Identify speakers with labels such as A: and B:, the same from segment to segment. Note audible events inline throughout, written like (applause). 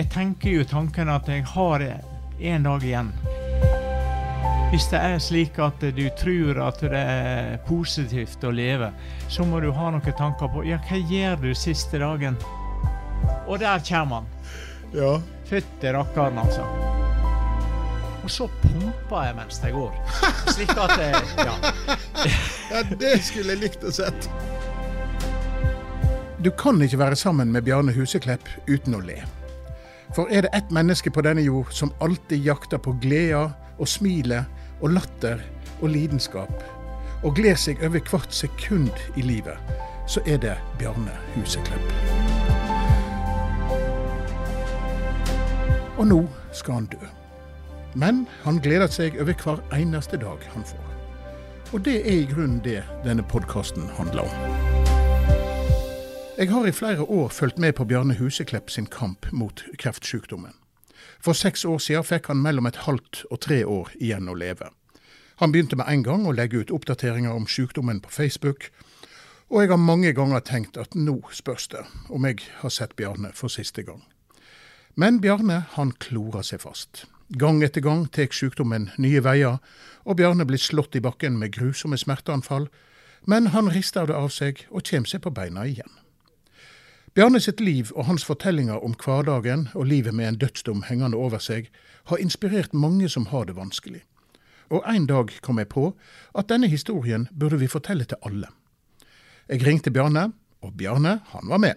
A: Jeg tenker jo tanken at jeg har en dag igjen. Hvis det er slik at du tror at det er positivt å leve, så må du ha noen tanker på ja, hva gjør du siste dagen? Og der kommer han.
B: Ja.
A: Fytti rakkeren, altså. Og så pumper jeg mens jeg går. Slik at jeg, ja.
B: ja, det skulle jeg likt å sett. Du kan ikke være sammen med Bjarne Huseklepp uten å le. For er det ett menneske på denne jord som alltid jakter på gleder og smilet og latter og lidenskap, og gleder seg over hvert sekund i livet, så er det Bjarne Huseklepp. Og nå skal han dø. Men han gleder seg over hver eneste dag han får. Og det er i grunnen det denne podkasten handler om. Jeg har i flere år fulgt med på Bjarne Huseklepp sin kamp mot kreftsykdommen. For seks år siden fikk han mellom et halvt og tre år igjen å leve. Han begynte med en gang å legge ut oppdateringer om sykdommen på Facebook, og jeg har mange ganger tenkt at nå spørs det om jeg har sett Bjarne for siste gang. Men Bjarne han klorer seg fast. Gang etter gang tar sykdommen nye veier, og Bjarne blir slått i bakken med grusomme smerteanfall, men han rister det av seg og kommer seg på beina igjen. Bjarne sitt liv og hans fortellinger om hverdagen og livet med en dødsdom hengende over seg, har inspirert mange som har det vanskelig. Og en dag kom jeg på at denne historien burde vi fortelle til alle. Jeg ringte Bjarne, og Bjarne, han var med.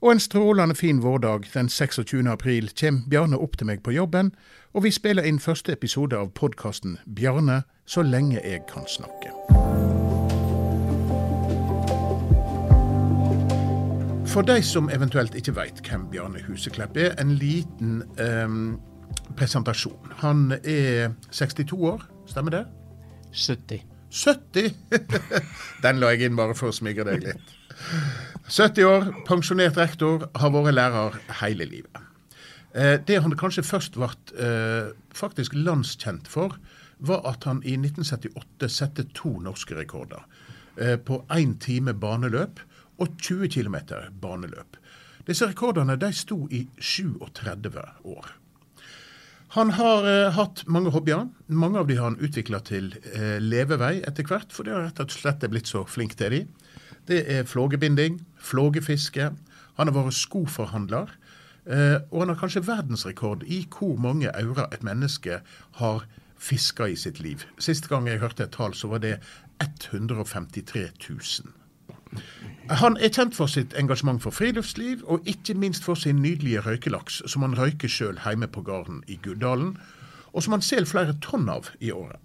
B: Og en strålende fin vårdag den 26. april kommer Bjarne opp til meg på jobben, og vi spiller inn første episode av podkasten Bjarne så lenge jeg kan snakke. For de som eventuelt ikke veit hvem Bjarne Huseklepp er, en liten um, presentasjon. Han er 62 år, stemmer det?
A: 70.
B: 70! (laughs) Den la jeg inn bare for å smigre deg litt. 70 år, pensjonert rektor, har vært lærer hele livet. Eh, det han kanskje først ble eh, faktisk landskjent for, var at han i 1978 sette to norske rekorder. Eh, på én time baneløp og 20 km baneløp. Disse rekordene de sto i 37 år. Han har eh, hatt mange hobbyer. Mange av de har han utvikla til eh, levevei etter hvert, for det har rett og slett blitt så flink til de. Det er flågebinding, flågefiske. Han har vært skoforhandler. Eh, og han har kanskje verdensrekord i hvor mange aurer et menneske har fiska i sitt liv. Sist gang jeg hørte et tall, så var det 153 000. Han er kjent for sitt engasjement for friluftsliv, og ikke minst for sin nydelige røykelaks, som han røyker sjøl hjemme på gården i Guddalen, og som han selger flere tonn av i året.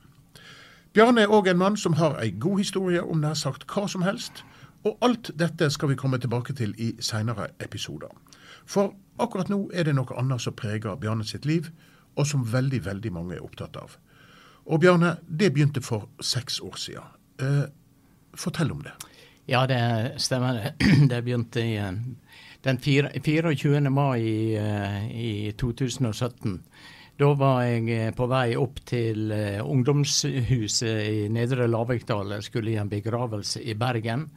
B: Bjarne er òg en mann som har ei god historie om nær sagt hva som helst, og alt dette skal vi komme tilbake til i seinere episoder. For akkurat nå er det noe annet som preger Bjarne sitt liv, og som veldig, veldig mange er opptatt av. Og Bjarne, det begynte for seks år siden. Eh, fortell om det.
A: Ja, det stemmer. (clears throat) Det begynte i eh, den 24. mai i, eh, i 2017. Da var jeg eh, på vei opp til ungdomshuset i Nedre Lavikdal. Jeg skulle i en begravelse i Bergen,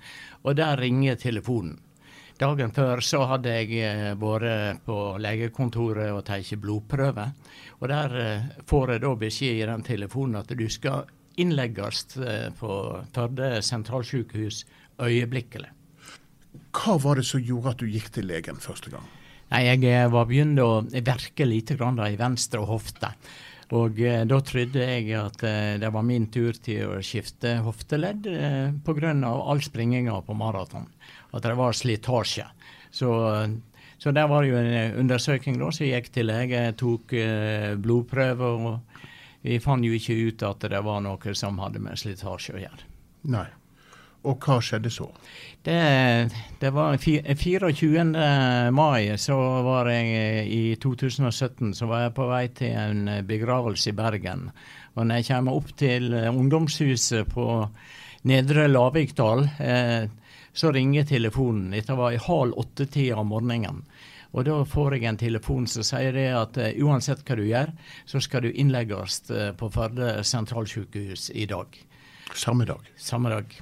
A: og der ringer telefonen. Dagen før så hadde jeg vært på legekontoret og tatt blodprøve. Og der får jeg da beskjed i den telefonen at du skal innlegges uh, på Førde sentralsykehus øyeblikkelig.
B: Hva var det som gjorde at du gikk til legen første gang?
A: Nei, Jeg eh, var begynt å verke litt i venstre hofte. Og eh, da trodde jeg at eh, det var min tur til å skifte hofteledd eh, pga. all springinga på maraton. At det var slitasje. Så, så der var jo en undersøking da, så jeg gikk til lege, tok eh, blodprøve, og vi fant jo ikke ut at det var noe som hadde med slitasje å gjøre.
B: Nei. Og hva skjedde så?
A: Det, det var 24. mai så var jeg i 2017 så var jeg på vei til en begravelse i Bergen. Og når jeg kommer opp til ungdomshuset på Nedre Lavikdal, eh, så ringer telefonen. Dette var i halv åtte-tida om morgenen. Og da får jeg en telefon som sier det at uh, uansett hva du gjør, så skal du innlegges uh, på Førde sentralsykehus i dag.
B: Samme dag?
A: Samme dag.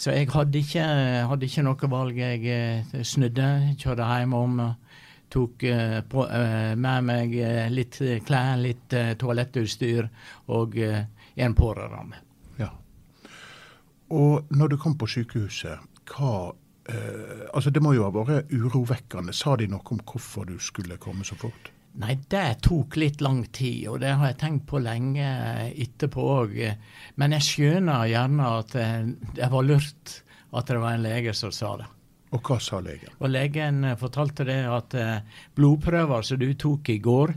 A: Så jeg hadde ikke, hadde ikke noe valg. Jeg eh, snudde, kjørte hjem om, tok på, med meg litt klær, litt toalettutstyr og en pårørende.
B: Ja. Og når du kom på sykehuset, hva Altså, det må jo ha vært urovekkende. Sa de noe om hvorfor du skulle komme så fort?
A: Nei, det tok litt lang tid, og det har jeg tenkt på lenge etterpå òg. Men jeg skjønner gjerne at det var lurt at det var en lege som sa det.
B: Og hva sa legen?
A: Og Legen eh, fortalte det at eh, blodprøver som du tok i går,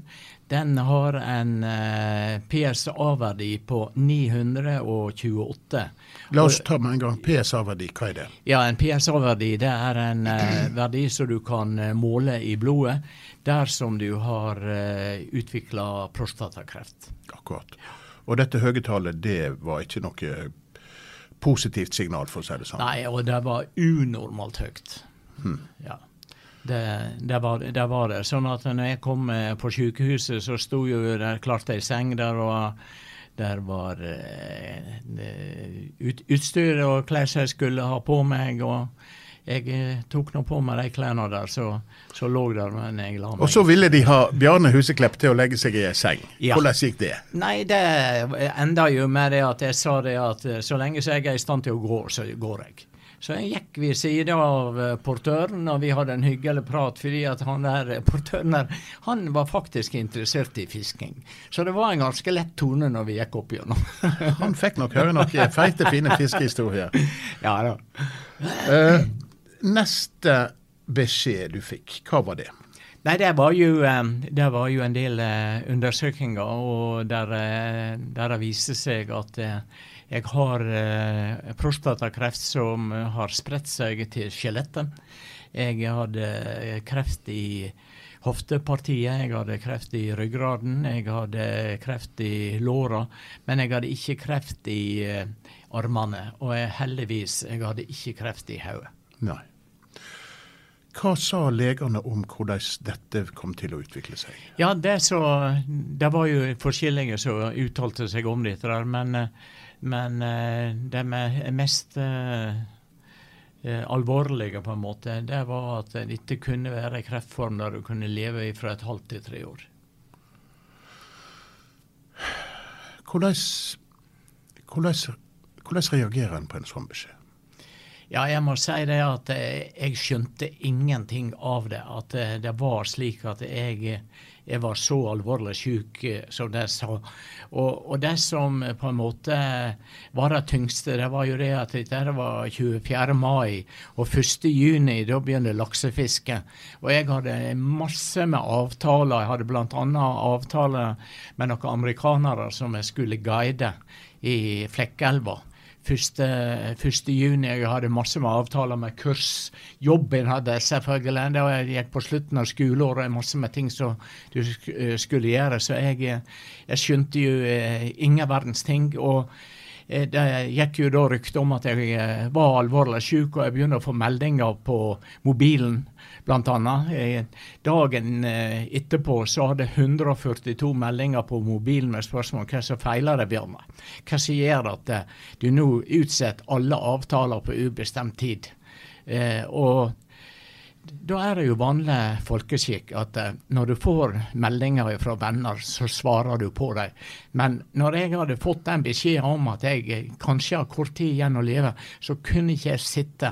A: den har en eh, PSA-verdi på 928.
B: La oss ta med en gang. PSA-verdi, hva er det?
A: Ja, En PSA-verdi det er en eh, verdi som du kan eh, måle i blodet dersom du har eh, utvikla prostatakreft.
B: Akkurat. Og dette høye tallet, det var ikke noe positivt signal, for å si det sånn.
A: Nei, og det var unormalt høyt. Hmm. Ja. Det, det, var, det, var, det Sånn at når jeg kom eh, på sykehuset, så sto jo der klart ei seng der, og der var eh, ut, utstyr og klær som jeg skulle ha på meg. og jeg eh, tok nå på meg de klærne der, så, så lå der men jeg la meg.
B: Og så ville de ha Bjarne Huseklepp til å legge seg i ei seng. Ja. Hvordan gikk det?
A: Nei, det enda jo med det at jeg sa det at så lenge så jeg er i stand til å gå, så går jeg. Så gikk ved siden av uh, portøren, og vi hadde en hyggelig prat, fordi at han der (laughs) portøren der, han var faktisk interessert i fisking. Så det var en ganske lett tone når vi gikk opp gjennom. (laughs)
B: han fikk nok høre noen feite, fine fiskehistorier. (laughs)
A: Ja da.
B: Uh, Neste beskjed du fikk, hva var det?
A: Nei, det var jo, eh, det var jo en del eh, undersøkelser, og der, eh, der det viste seg at jeg har prostatakreft som har spredt seg til skjelettet. Jeg hadde kreft i hoftepartiet, jeg hadde kreft i ryggraden, jeg hadde kreft i låra, men jeg hadde ikke kreft i armene. Og jeg, heldigvis, jeg hadde ikke kreft i hodet.
B: Hva sa legene om hvordan dette kom til å utvikle seg?
A: Ja, Det, så, det var jo forskjellige som uttalte seg om dette. der, Men, men eh, det mest uh, alvorlige på en måte, det var at dette kunne være en kreftform der du kunne leve fra et halvt til tre år.
B: Hvordan, hvordan, hvordan reagerer en på en sånn beskjed?
A: Ja, jeg må si det at eh, jeg skjønte ingenting av det. At eh, det var slik at jeg, jeg var så alvorlig syk eh, som de sa. Og, og, det som på en måte var det tyngste, det var jo det at dette var 24. mai. Og 1. juni, da begynner laksefisket. Og jeg hadde masse med avtaler. Jeg hadde bl.a. avtaler med noen amerikanere som jeg skulle guide i Flekkelva. 1. juni. Jeg hadde masse med avtaler med kurs. Jobben hadde jeg selvfølgelig. Da jeg gikk på slutten av skoleåret, masse med ting som du skulle gjøre. Så jeg, jeg skjønte jo eh, ingen verdens ting. og det gikk jo da rykte om at jeg var alvorlig syk, og jeg begynte å få meldinger på mobilen annet. Eh, dagen eh, etterpå så hadde 142 meldinger på mobilen med spørsmål hva som feiler deg, Bjørne. Hva som gjør at eh, du nå utsetter alle avtaler på ubestemt tid. og da er det jo vanlig folkeskikk at når du får meldinger fra venner, så svarer du på dem. Men når jeg hadde fått den beskjeden om at jeg kanskje har kort tid igjen å leve, så kunne ikke jeg sitte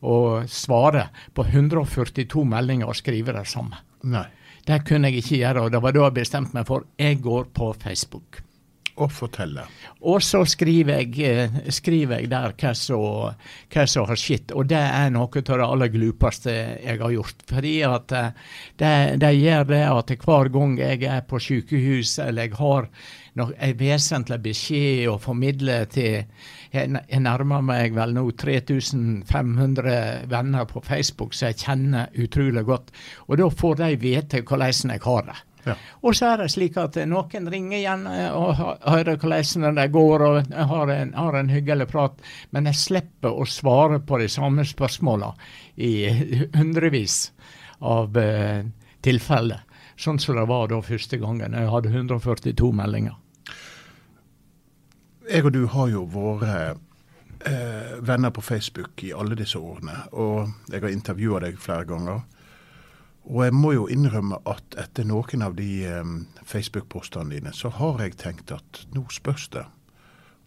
A: og svare på 142 meldinger og skrive det samme.
B: Nei.
A: Det kunne jeg ikke gjøre, og det var da jeg bestemte meg for jeg går på Facebook.
B: Og fortelle.
A: Og så skriver jeg, eh, skriver jeg der hva som, har skjedd. Og det er noe av det aller glupeste jeg har gjort. Fordi at eh, det, gjør det at hver gang jeg er på sykehus eller jeg har noe, en vesentlig beskjed å formidle til jeg, nærmer meg vel nå 3500 venner på Facebook som jeg kjenner utrolig godt. Og da får de vite hvordan jeg har det. Ja. Og så er det slik at noen ringer igjen eh, og hører hvordan det går og har en, har en hyggelig prat, men jeg slipper å svare på de samme spørsmåla i hundrevis av eh, tilfeller. Sånn som det var da første gangen. Jeg hadde 142 meldinger
B: jeg og du har jo vært eh, venner på Facebook i alle disse årene. Og jeg har intervjua deg flere ganger. Og jeg må jo innrømme at etter noen av de um, Facebook-postene dine, så har jeg tenkt at nå spørs det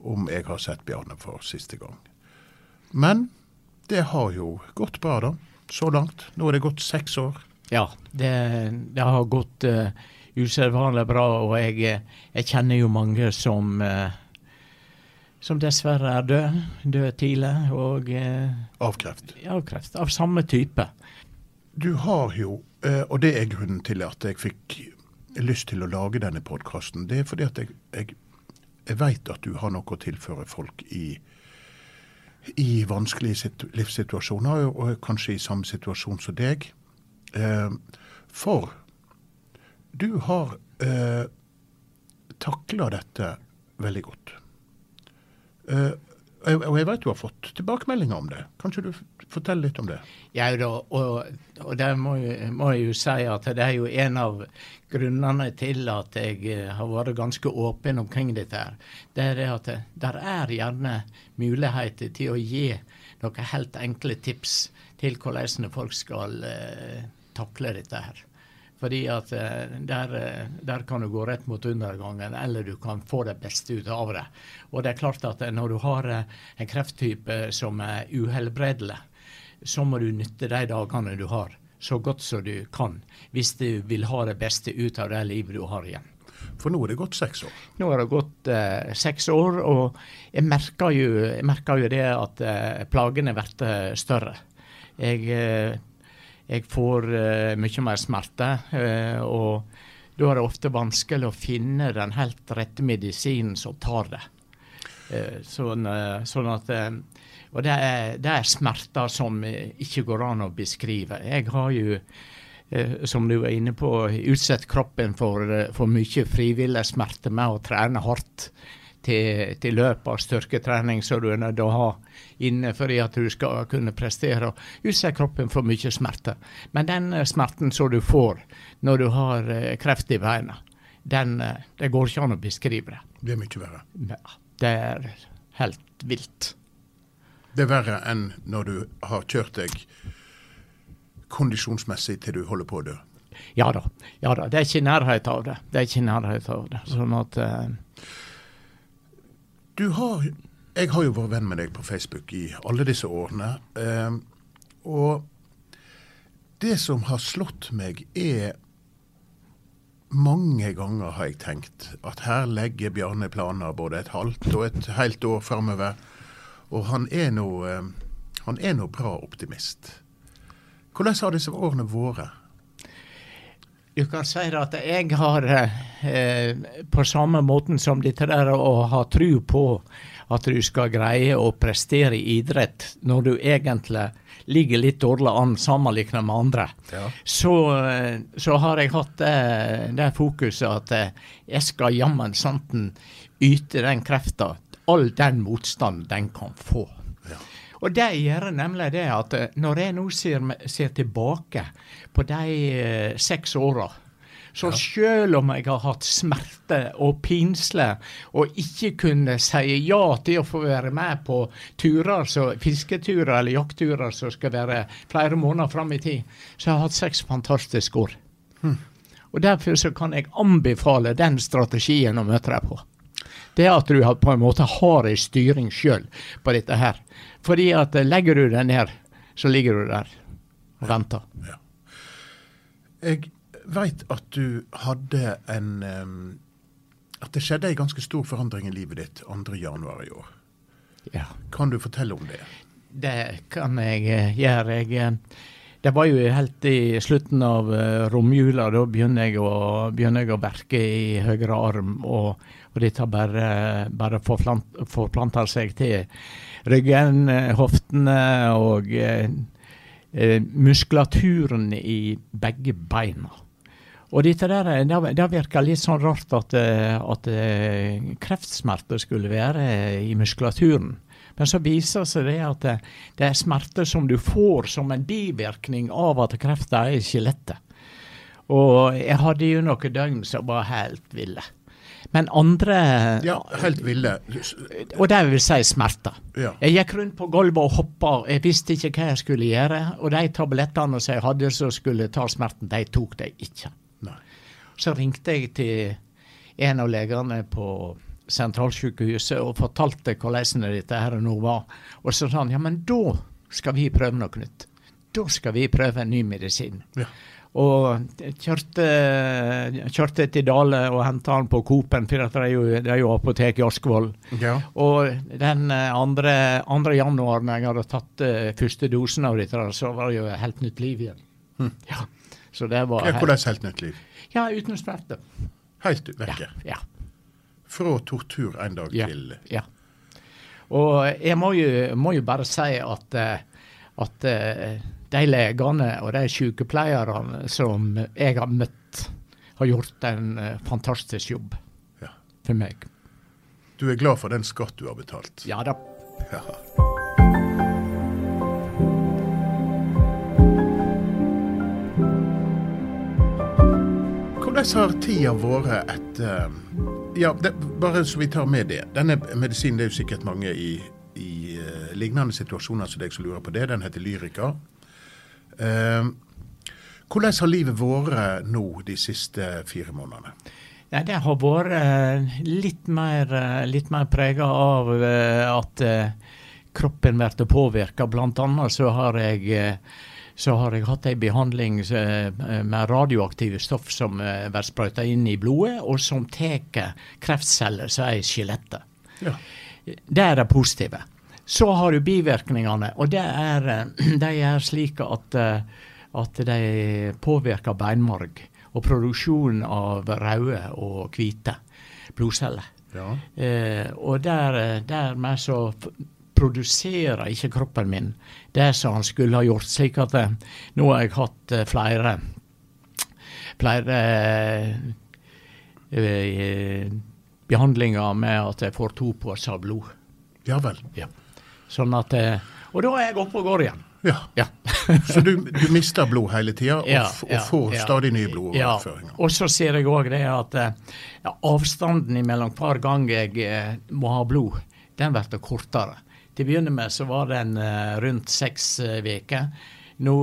B: om jeg har sett Bjarne for siste gang. Men det har jo gått bra, da. Så langt. Nå er det gått seks år.
A: Ja, det, det har gått uh, usedvanlig bra, og jeg, jeg, kjenner jo mange som uh, som dessverre er død. Død tidlig. Og uh,
B: Av kreft?
A: Av kreft. Av samme type.
B: Du har jo, eh, og det er grunnen til at jeg fikk lyst til å lage denne podkasten, det er fordi at jeg, jeg, jeg veit at du har noe å tilføre folk i, i vanskelige livssituasjoner, og kanskje i samme situasjon som deg. Eh, for du har eh, takla dette veldig godt. Eh, og jeg vet du har fått tilbakemeldinger om det. Kanskje du forteller litt om det?
A: Ja og, og det må, må, jeg jo si at det er jo en av grunnene til at jeg eh, har vært ganske åpen omkring dette. her. Det er at det der er gjerne muligheter til å gi noen helt enkle tips til hvordan folk skal uh, takle dette her. Fordi at eh, der, eh, der, kan du gå rett mot undergangen, eller du kan få det beste ut av det. Og det er klart at eh, når du har en krefttype som er uhelbredelig, så må du nytte de dagene du har, så godt som du kan. Hvis du vil ha det beste ut av det livet du har igjen.
B: For nå er det gått seks år?
A: Nå har det gått eh, seks år, og jeg merker jo, jeg merker jo det at eh, plagene blir større. Jeg eh, jeg får uh, mye mer smerte. Uh, og da er det ofte vanskelig å finne den helt rette medisinen som tar det. Uh, sånn, sånn, at Og det er, det er, smerter som ikke går an å beskrive. Jeg har jo, som du var inne på, utsatt kroppen for, for mye frivillig smerte med å trene hardt til, til løp av styrketrening som du er nødt til å ha inne for at du skal kunne prestere. og Utsette kroppen for mye smerte. Men den eh, smerten som du får når du har eh, kreft i beina, den, eh, det går ikke an å beskrive det.
B: Det er mye verre?
A: Ja, det er helt vilt.
B: Det er verre enn når du har kjørt deg kondisjonsmessig til du holder på å dø?
A: Ja da. ja da. Det er ikke nærhet av det. Det er ikke nærhet av det. Sånn at... Uh,
B: du har Jeg har jo vært venn med deg på Facebook i alle disse årene. Eh, og det som har slått meg, er mange ganger har jeg tenkt at her legger Bjarne planer både et halvt og et helt år framover. Og han er nå eh, bra optimist. Hvordan har disse årene vært?
A: Du kan si at jeg har, eh, på samme måten som dette der å ha tro på at du skal greie å prestere i idrett når du egentlig ligger litt dårlig an sammenlignet med andre, ja. så, eh, så, har jeg hatt det, det fokuset at eh, jeg skal jammen santen yte den krefta, all den motstand den kan få. Og det gjør nemlig det at eh, når jeg nå ser, ser tilbake på de eh, seks åra så selv om jeg har hatt smerte og pinsle og ikke kunne si ja til å få være med på turer, så, fisketurer eller jaktturer som skal være flere måneder fram i tid, så jeg har hatt seks fantastiske år. Hm. Og Derfor så kan jeg anbefale den strategien å møte deg på. Det er at du på en måte har en styring sjøl på dette her. Fordi at eh, legger du den ned, så ligger du der og venter. Ja.
B: Jeg veit at du hadde en um, At det skjedde en ganske stor forandring i livet ditt 2.1 i år.
A: Ja.
B: Kan du fortelle om det?
A: Det kan jeg uh, gjøre. Jeg, uh, det var jo helt i slutten av romjula. Da begynner jeg å, begynner jeg å verke i høyre arm. Og, og dette bare, bare forplanter seg til ryggen, eh, hoftene og eh, eh, muskulaturen i begge beina. Og dette der, det, det virker litt sånn rart at, at kreftsmerter skulle være i muskulaturen. Men så viser seg det at det, er smerter som du får som en bivirkning av at kreften er i skjelettet. Og jeg hadde jo noen døgn som var helt ville. Men andre
B: Ja, helt ville.
A: Og det vil si smerter.
B: Ja.
A: Jeg gikk rundt på gulvet og hoppa, jeg visste ikke hva jeg skulle gjøre. Og de tablettene som jeg hadde som skulle ta smerten, de tok de ikke.
B: Nei.
A: Så ringte jeg til en av legene på sentralsykehuset og fortalte hvordan dette her nå var. Og så sa han ja, men da skal vi prøve noe nytt. Da skal vi prøve en ny medisin.
B: Ja.
A: Og kjørte, kjørte til Dale og henta han på Coop-en, for det er jo, det er jo apotek i Askvoll.
B: Ja.
A: Og den eh, andre, andre når jeg hadde tatt uh, første dosen av dette, så var det jo helt nytt liv igjen. Ja. Så det var
B: ja hvordan helt nytt liv?
A: Ja, uten smerte.
B: Helt
A: Ja,
B: vekke.
A: ja,
B: Fra tortur en dag
A: ja,
B: til
A: ja. Og jeg må jo, må jo bare si at, eh, at de legene og de sykepleierne som jeg har møtt, har gjort en eh, fantastisk jobb
B: Ja.
A: for meg.
B: Du er glad for den skatt du har betalt?
A: Ja da.
B: Ja. Hvordan har tida vært etter Ja, det, bare så vi tar med det. Denne medisinen det er jo sikkert mange i, i uh, lignende situasjoner som deg som lurer på det. Den heter Lyrica. Eh, hvordan har livet vært nå de siste fire månedene?
A: Ja, det har vært eh, litt mer, eh, litt mer prega av eh, at kroppen blir påvirka. Blant annet så har jeg så har jeg hatt ei behandling eh, med radioaktive stoff som blir sprøyta inn i blodet, og som tar kreftceller som er i skjelettet.
B: Ja.
A: Det er det positive. Så har du bivirkningene, og det er, eh, (clears throat) de er slik at, eh, at de påvirker beinmarg og produksjonen av røde og hvite blodceller.
B: ja.
A: Eh, og der, eh, dermed så produserer ikke kroppen min det som han skulle ha gjort. Slik at nå har jeg hatt flere flere eh, behandlinger med at jeg får to poser blod.
B: ja vel.
A: Ja. Sånn at eh, Og da er jeg oppe og går igjen.
B: Ja.
A: Ja. (laughs)
B: Så du, du mister blod hele tida og,
A: Ja,
B: og får stadig nye blodoverføringer?
A: Ja. Og så ser jeg òg det at eh, ja, avstanden mellom hver gang jeg eh, må ha blod, den blir kortere. Til å begynne med så var den rundt seks uker. Nå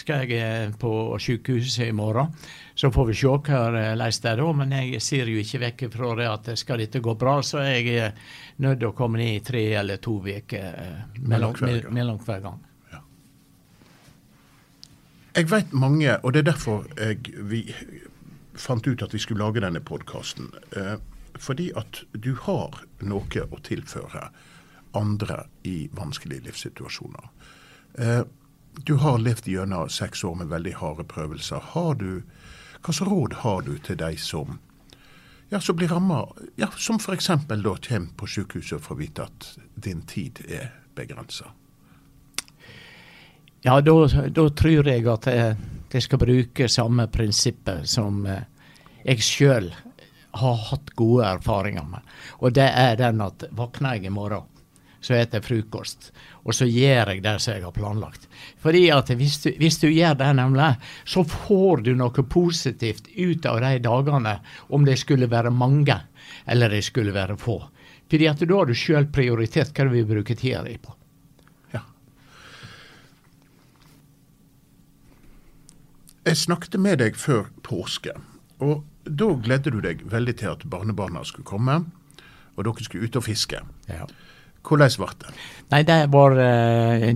A: skal jeg på sykehuset i morgen. Så får vi se hvordan det er da. Men jeg ser jo ikke vekk fra det at skal dette gå bra, så er jeg nødt til å komme ned i tre eller to uker eh, mellom,
B: Mellom hver gang. Jeg vet mange, og det er derfor jeg, vi fant ut at vi skulle lage denne podkasten. Eh, fordi at du har noe å tilføre andre i vanskelige livssituasjoner. Eh, du har levd gjennom seks år med veldig harde prøvelser. Har du, hva slags råd har du til de som ja, som blir ramma, ja, som f.eks. da kommer på sykehuset og får vite at din tid er begrensa?
A: Ja, da, tror jeg at jeg, jeg skal bruke samme prinsippet som eh, jeg sjøl har hatt gode erfaringer med. Og det er den at våkner jeg i morgen, så heter frokost. Og så gjør jeg det som jeg har planlagt. Fordi at hvis du, hvis du gjør det, nemlig, så får du noe positivt ut av de dagene, om det skulle være mange eller det skulle være få. Fordi at da har du sjøl prioritert hva du vil bruke tida di på.
B: Ja. Jeg snakket med deg før påske, og da gledde du deg veldig til at barnebarna skulle komme, og dere skulle ut og fiske.
A: Ja.
B: Hvordan ble det?
A: Nei, det var eh,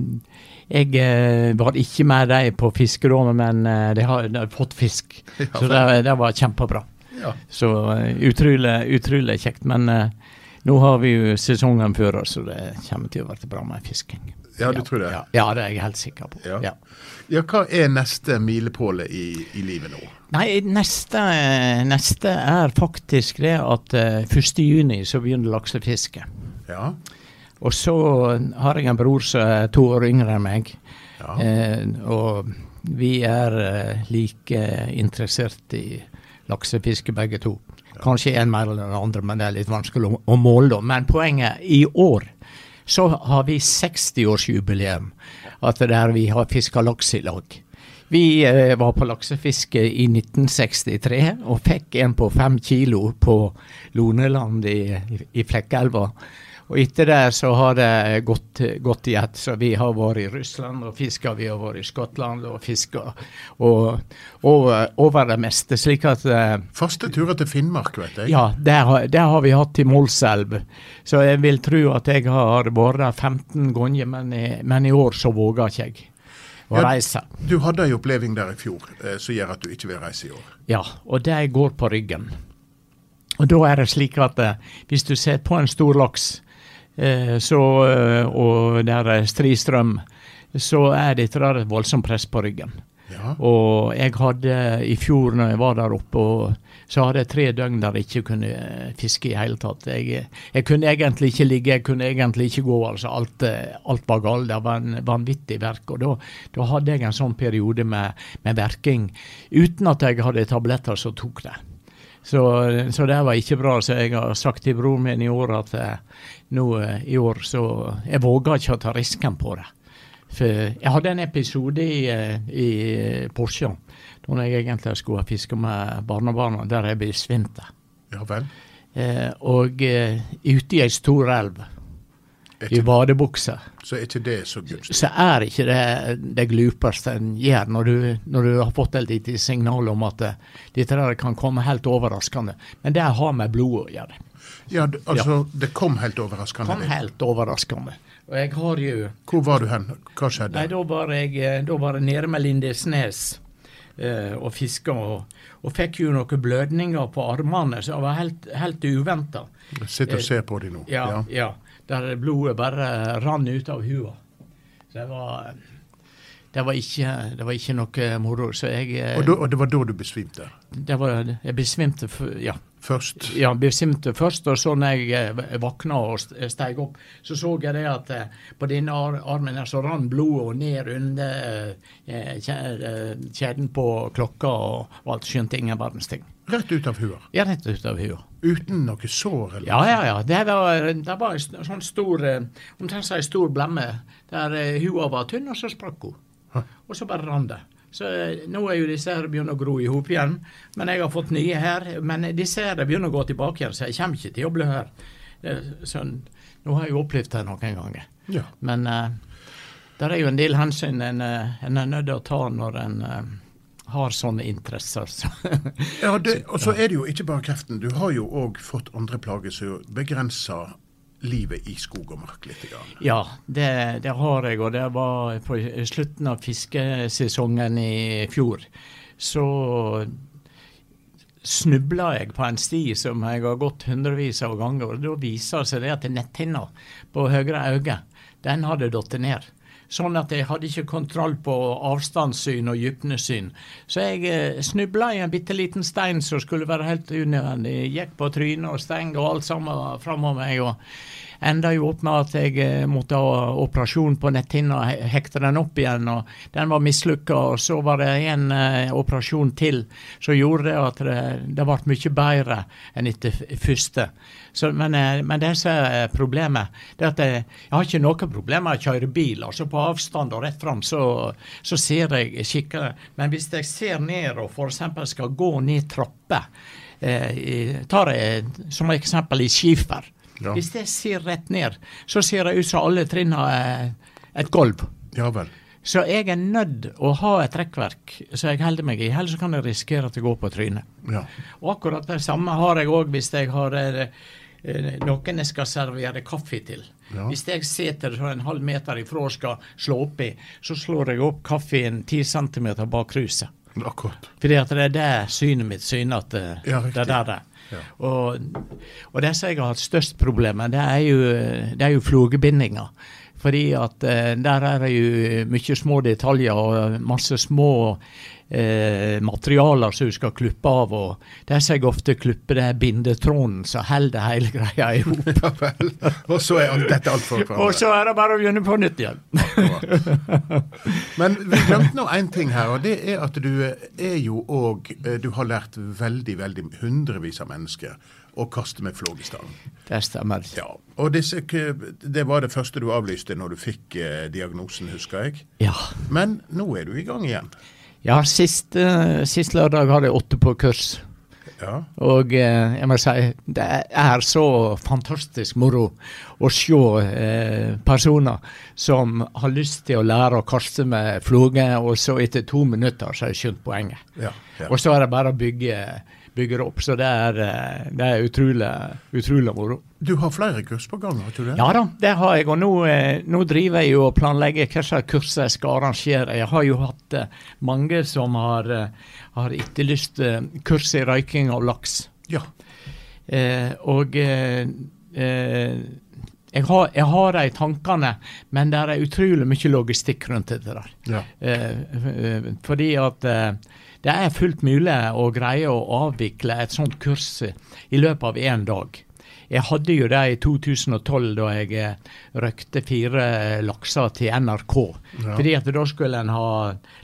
A: Jeg eh, var ikke med dem på fiskerommet, men eh, de har, de har fått fisk. (laughs)
B: Ja,
A: så det, det var kjempebra.
B: Ja.
A: Så utrolig, utrolig kjekt. Men nå har vi jo sesongen før oss, så det kommer til å bli bra med fisking.
B: Ja, du tror det?
A: Ja, ja, det er jeg helt sikker på.
B: Ja.
A: Ja.
B: Ja, hva er neste milepåle i, i livet nå?
A: Nei, neste, neste er faktisk det at eh, 1.6 så begynner laksefisket.
B: Ja.
A: Og så har jeg en bror som er to år yngre enn meg.
B: Ja.
A: Eh, og vi er eh, like interessert i laksefiske begge to. Kanskje en mer enn den andre, men det er litt vanskelig å, å måle. da. Men poenget i år så har vi 60-årsjubileum. At der vi har fiska laks i lag. Vi eh, var på laksefiske i 1963 og fikk en på fem kilo på Loneland i, i Flekkelva. Og etter det så har det gått, gått i ett. Så vi har vært i Russland og fiska, vi har vært i Skottland og fiska og over, over det meste. slik at Første
B: Faste turer til Finnmark, vet jeg.
A: Ja, det har, det har vi hatt i Målselv. Så jeg vil tro at jeg har vært der 15 ganger, men men i år så våger ikke jeg å
B: Ja,
A: reise.
B: Du hadde ei oppleving der i fjor eh, som gjør at du ikke vil reise i år.
A: Ja, og det går på ryggen. Og da er det slik at eh, hvis du ser på en stor laks, eh, så, eh, og der er stri strøm, så er dette der et voldsomt press på ryggen.
B: Ja.
A: Og jeg hadde i fjor når jeg var der oppe, så hadde jeg tre døgn der jeg ikke kunne eh, fiske i hele tatt. Jeg, jeg kunne egentlig ikke ligge, jeg kunne egentlig ikke gå. altså Alt, eh, alt var galt. Det var en vanvittig verk. Og da, da hadde jeg en sånn periode med, med verking uten at jeg hadde tabletter som tok det. Så, så det var ikke bra. Så jeg har sagt til broren min i år at eh, nå eh, i år så Jeg våger ikke å ta risken på det. For jeg hadde en episode i, eh, i Porsche da jeg egentlig skulle fiske med barnebarna, der jeg besvimte.
B: ja vel.
A: Eh, og eh, ute i ei stor elv, i
B: ikke,
A: badebukse,
B: så er ikke det så gunstig.
A: så er ikke det det glupeste en gjør når du, når du har fått et lite signal om at eh, dette der kan komme helt overraskende. Men det har med blodet å gjøre.
B: Ja, altså altså, det kom helt overraskende.
A: Kom helt overraskende. Og jeg har jo
B: Hvor var du hen? Hva skjedde?
A: Nei, da var jeg, eh, da var jeg nede med Lindesnes eh, og fiska, og, og fikk jo noen blødninger på armene, så det var helt, helt uventa.
B: Sitter og ser på dem nå.
A: Ja, ja. Der blodet bare rant ut av hua. Så det var det var, ikke, det var ikke noe moro. Så jeg eh,
B: Og, da, og det var da du besvimte?
A: det var, Jeg besvimte ja,
B: Først?
A: ja, besvimte først, og så når jeg eh, våkna og steg opp, så så jeg det at eh, på denne armen her så rant blodet ned under eh, kje- eh, kjeden på klokka og alt. Skjønte ingen verdens ting.
B: Rett ut av huet?
A: Ja, rett ut av huet.
B: Uten noe sår? eller?
A: Ja, ja, ja. Det var, det var en sånn stor eh, Omtrent som ei stor blemme der eh, hua var tynn, og så sprakk hun. Og så bare rant det. Så eh, nå er jo disse her begynner å gro i hop igjen. Men jeg har fått nye her. Men disse her begynner å gå tilbake igjen, så jeg kommer ikke til å blø her. Eh, Så nå har jeg jo opplevd det noen ganger.
B: Ja.
A: Men uh, det er jo en del hensyn en, en er nødt til å ta når en eh, har sånne interesser. Så. (laughs)
B: Ja, det, og så er det jo ikke bare kreften. Du har jo òg fått andre plager som begrenser livet i skog og mark litt. Grann.
A: Ja, det, det har jeg, og det var på slutten av fiskesesongen i fjor. Så snubla jeg på en sti som jeg har gått hundrevis av ganger, og da viser det seg det at netthinna på høyre øye, den hadde falt ned. Sånn at jeg hadde ikke kontroll på avstandssyn og dybdesyn. Så jeg eh, snubla i en bitte liten stein som skulle være helt unødvendig. Gikk på trynet og steng og alt sammen framom meg. og enda jo opp med at jeg eh, måtte ha operasjon på netthinna, hekte den opp igjen, og den var mislykka. Og så var det en uh, operasjon til som gjorde det at det, det ble mye bedre enn etter første. Så, men, eh, men det som er problemet, det er at jeg, jeg har ikke noe problem med å kjøre bil. altså På avstand og rett fram så, så ser jeg skikkelig. Men hvis jeg ser ned og f.eks. skal gå ned trapper, eh, tar jeg som eksempel i skifer.
B: Ja.
A: Hvis jeg ser rett ned, så ser det ut som alle trinna er et gulv.
B: Ja vel.
A: Så jeg er nødt å ha et rekkverk så jeg holder meg i, ellers kan jeg risikere at jeg går på trynet.
B: Ja.
A: Og akkurat det samme har jeg òg hvis jeg har eh, eh, noen jeg skal servere kaffe til.
B: Ja.
A: Hvis jeg sitter så en halv meter ifra og skal slå oppi, så slår jeg opp kaffen 10 cm bak kruset.
B: Akkurat.
A: Fordi at det er det synet mitt syner at
B: Ja,
A: det er der det er.
B: Ja.
A: Og, og det som jeg har hatt størst problemer det er jo, det jo flogebindinger. Fordi at eh, der er det jo mye små detaljer og masse små eh, materialer som du skal klippe av. Og det som jeg ofte klipper, det er bindetråden som holder hele greia i hop. (laughs)
B: Og så er alt dette altfor
A: og så er det bare å begynne på nytt igjen. (laughs)
B: Men vi glemte nå én ting her, og det er at du eh, er jo òg Du har lært veldig, veldig hundrevis av mennesker å kaste med flågestang.
A: Det stemmer.
B: Ja. Og disse, det var det første du avlyste når du fikk eh, diagnosen, husker jeg.
A: Ja.
B: Men nå er du i gang igjen.
A: Ja, sist, eh, sist lørdag hadde jeg åtte på kurs.
B: Ja.
A: Og eh, jeg må si det er så fantastisk moro å se eh, personer som har lyst til å lære å kaste med floge, og så etter to minutter så har de skjønt poenget.
B: Ja, ja.
A: Og så er det bare å bygge, bygge det opp. Så det er, eh, det er utrolig, utrolig moro.
B: Du har flere kurs på gang, har du det?
A: Ja da, det har jeg. Og nå, eh, nå driver jeg jo og planlegger hva slags kurs jeg skal arrangere. Jeg har jo hatt eh, mange som har, har etterlyst kurs i røyking av laks.
B: Ja.
A: Eh, og eh, jeg har, jeg har de tankene, men det er utrolig mye logistikk rundt dette der.
B: ja.
A: Eh, fordi at eh, det er fullt mulig å greie å avvikle et sånt kurs i løpet av én dag. Jeg hadde jo det i 2012 da jeg eh, røkte fire lakser til NRK.
B: Ja.
A: Fordi at da skulle en ha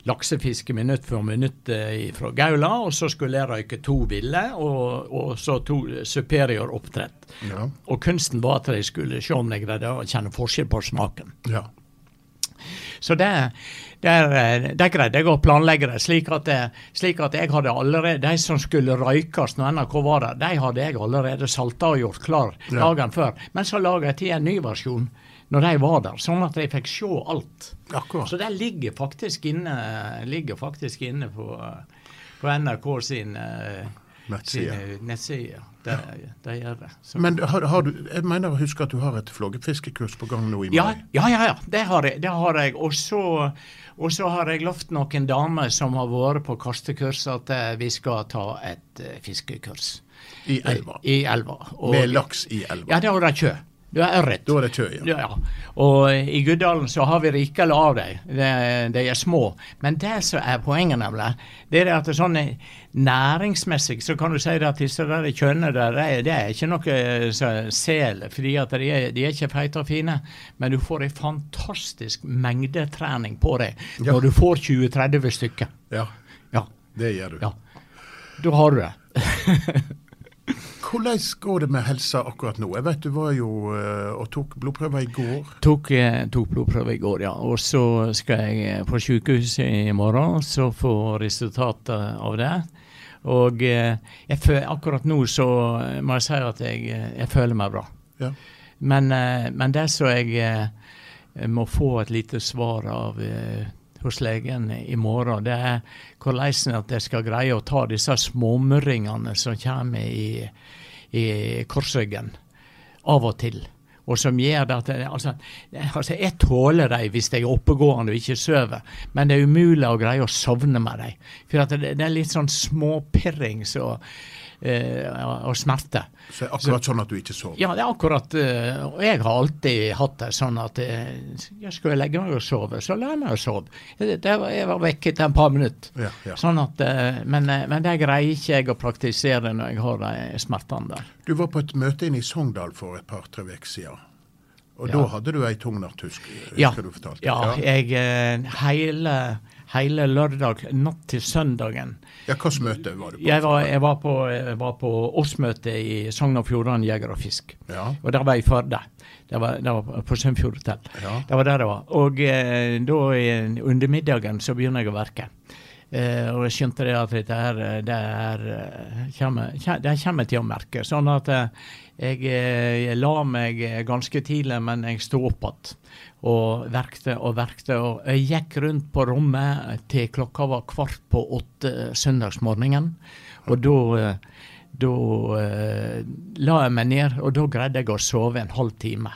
A: laksefiske minutt for minutt eh, fra Gaula, og så skulle jeg røyke to ville, og, og så to superior oppdrett.
B: Ja.
A: Og kunsten var at jeg skulle se om jeg greide å kjenne forskjell på smaken.
B: ja.
A: Så det, der, eh, der greide jeg å planlegge det, slik at, det, slik at jeg hadde allerede De som skulle røykes når NRK var der, de hadde jeg allerede salta og gjort klar
B: Ja.
A: dagen før. Men så laga jeg til en ny versjon når de var der, sånn at de fikk se alt.
B: Akkurat.
A: Så det ligger faktisk inne, ligger faktisk inne på, på NRK sin, eh,
B: Nettside.
A: sin nettside. Det, det gjør det. Så.
B: Men har, har du, jeg mener å huske at du har et flågefiskekurs på gang nå i mai?
A: Ja, ja, ja, ja. Det har jeg. Det har jeg. Og så, har jeg lovt noen damer som har vært på kastekurs, at eh, vi skal ta et eh, fiskekurs.
B: I elva.
A: I elva. Og-
B: Med laks i elva.
A: Ja, det har de kjø. Det er ørret.
B: Da er det kjø, ja.
A: Ja. Og i Guddalen så har vi rikelig av dem. De, er små. Men det som er poenget, nemlig, det er at det er sånn eh, næringsmessig så kan du si det at disse der kjønnene der, det er, er ikke noe eh, sel, fordi at de er, de er ikke feite og fine. Men du får en fantastisk mengdetrening på det
B: Ja.
A: når du får 20-30 stykker.
B: Ja,
A: Ja,
B: det gjør du.
A: ja. Da har du det. (laughs)
B: Hvordan går det med helsa akkurat nå? Jeg vet du var jo eh, og tok blodprøver i går.
A: Tok, eh, tok blodprøve i går, ja. Og så skal jeg eh, på sykehuset i morgen, så få resultatet av det. Og eh, jeg føl, akkurat nå så må jeg si at jeg, jeg føler meg bra.
B: Ja.
A: Men, men det som jeg må få et lite svar av hos legen i morgen, det er hvordan at jeg skal greie å ta disse småmurringene som kommer i, i korsryggen av og til. Og som gjør det at jeg, altså, altså Jeg tåler dem hvis jeg er oppegående og ikke sover, men det er umulig å greie å sovne med dem. For det, det er litt sånn småpirring så, eh, og smerte.
B: Så det er akkurat sånn at du ikke sover.
A: Ja, det er akkurat eh, Og jeg har alltid hatt det sånn at eh, jeg skal legge meg og sove, så la jeg meg å sove. Det, det var, jeg var vekk etter en par minutter.
B: Ja, ja.
A: Sånn at, men, men det greier ikke jeg å praktisere når jeg har de smertene der.
B: Du var på et møte inne i Sogndal for et par-tre uker siden. Og
A: Ja.
B: da hadde du ei tung natt, husker
A: Ja,
B: du fortalte.
A: ja jeg hele, hele lørdag natt til søndagen
B: ja hvilket møte var du på?
A: Jeg var, jeg var på, jeg var på årsmøte i Sogn og Fjordane Jeger og Fisk.
B: Ja.
A: Og der var jeg i Førde. Det var, det var på Sunnfjord hotell.
B: Ja.
A: Det var der det var. Og eh, da eh, under middagen så begynner jeg å verke. Eh, og jeg skjønte det at dette her, eh, det er eh, kommer, Det kommer til å merke. Sånn at eh, jeg, eh, jeg la meg eh, ganske tidlig, men jeg sto opp igjen. Og verkte og verkte. Og jeg gikk rundt på rommet til klokka var kvart på åtte søndagsmorgenen. Og da eh, da eh, la jeg meg ned, og da greide jeg å sove en halv time.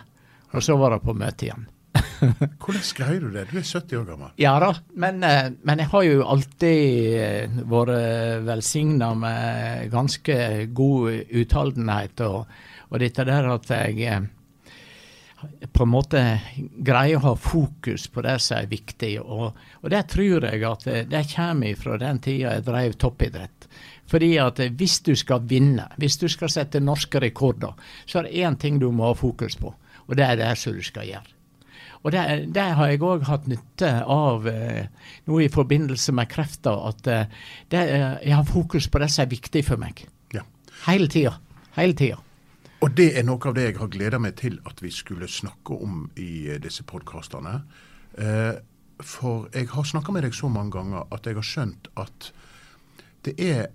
A: Og så var det på møte igjen. (laughs)
B: Hvordan greier du det? Du er 70 år gammel.
A: Ja da, men, eh, men jeg har jo alltid eh, vært velsigna med ganske god utholdenhet, og, og dette der at jeg eh, på en måte greier å ha fokus på det som er viktig. Og, og det tror jeg at det kommer fra den tida jeg drev toppidrett. Fordi at hvis du skal vinne, hvis du skal sette norske rekorder, så er det én ting du må ha fokus på, og det er det som du skal gjøre. Og det, det har jeg òg hatt nytte av eh, nå i forbindelse med krefter, at eh, det, eh, jeg har fokus på det som er viktig for meg.
B: Ja.
A: Hele tida. Hele tida.
B: Og det er noe av det jeg har gleda meg til at vi skulle snakke om i eh, disse podkastene. Eh, for jeg har snakka med deg så mange ganger at jeg har skjønt at det er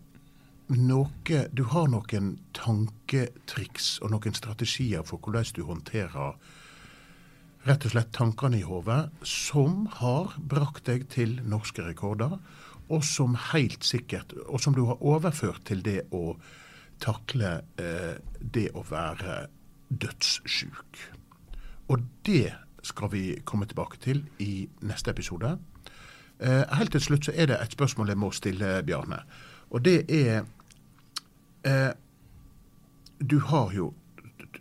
B: noe Du har noen tanketriks og noen strategier for hvordan du håndterer rett og slett tankene i hodet som har brakt deg til norske rekorder, og som helt sikkert Og som du har overført til det å takle eh, det å være dødssjuk. Og det skal vi komme tilbake til i neste episode. Eh, helt til slutt så er det et spørsmål jeg må stille, Bjarne. Og det er eh, Du har jo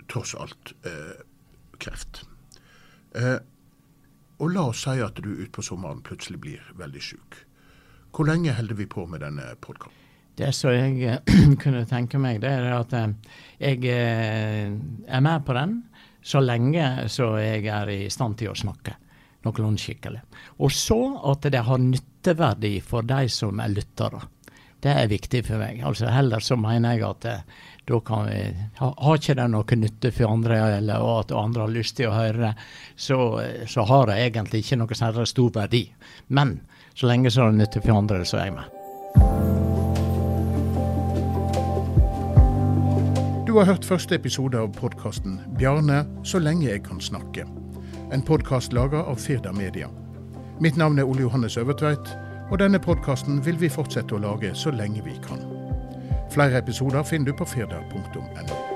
B: tross alt eh, kreft. Eh, og la oss si at du utpå sommeren plutselig blir veldig syk. Hvor lenge holder vi på med denne podkasten?
A: Det som jeg eh, (clears throat) kunne tenke meg, det er at eh, jeg eh, er med på den så lenge så jeg er i stand til å snakke noenlunde skikkelig. Og så at det har nytteverdi for de som er lyttere. Det er viktig for meg. Altså Heller så mener jeg at da kan vi ha, Har ikke det noe nytte for andre, eller at andre har lyst til å høre så, så har det egentlig ikke noe særlig stor verdi. Men så lenge så er det nytte for andre, så er jeg med.
B: Du har hørt første episode av podkasten 'Bjarne så lenge jeg kan snakke'. En podkast laga av Firda Media. Mitt navn er Ole Johannes Øvertveit, og denne podkasten vil vi fortsette å lage så lenge vi kan. Flere episoder finner du på firda.no.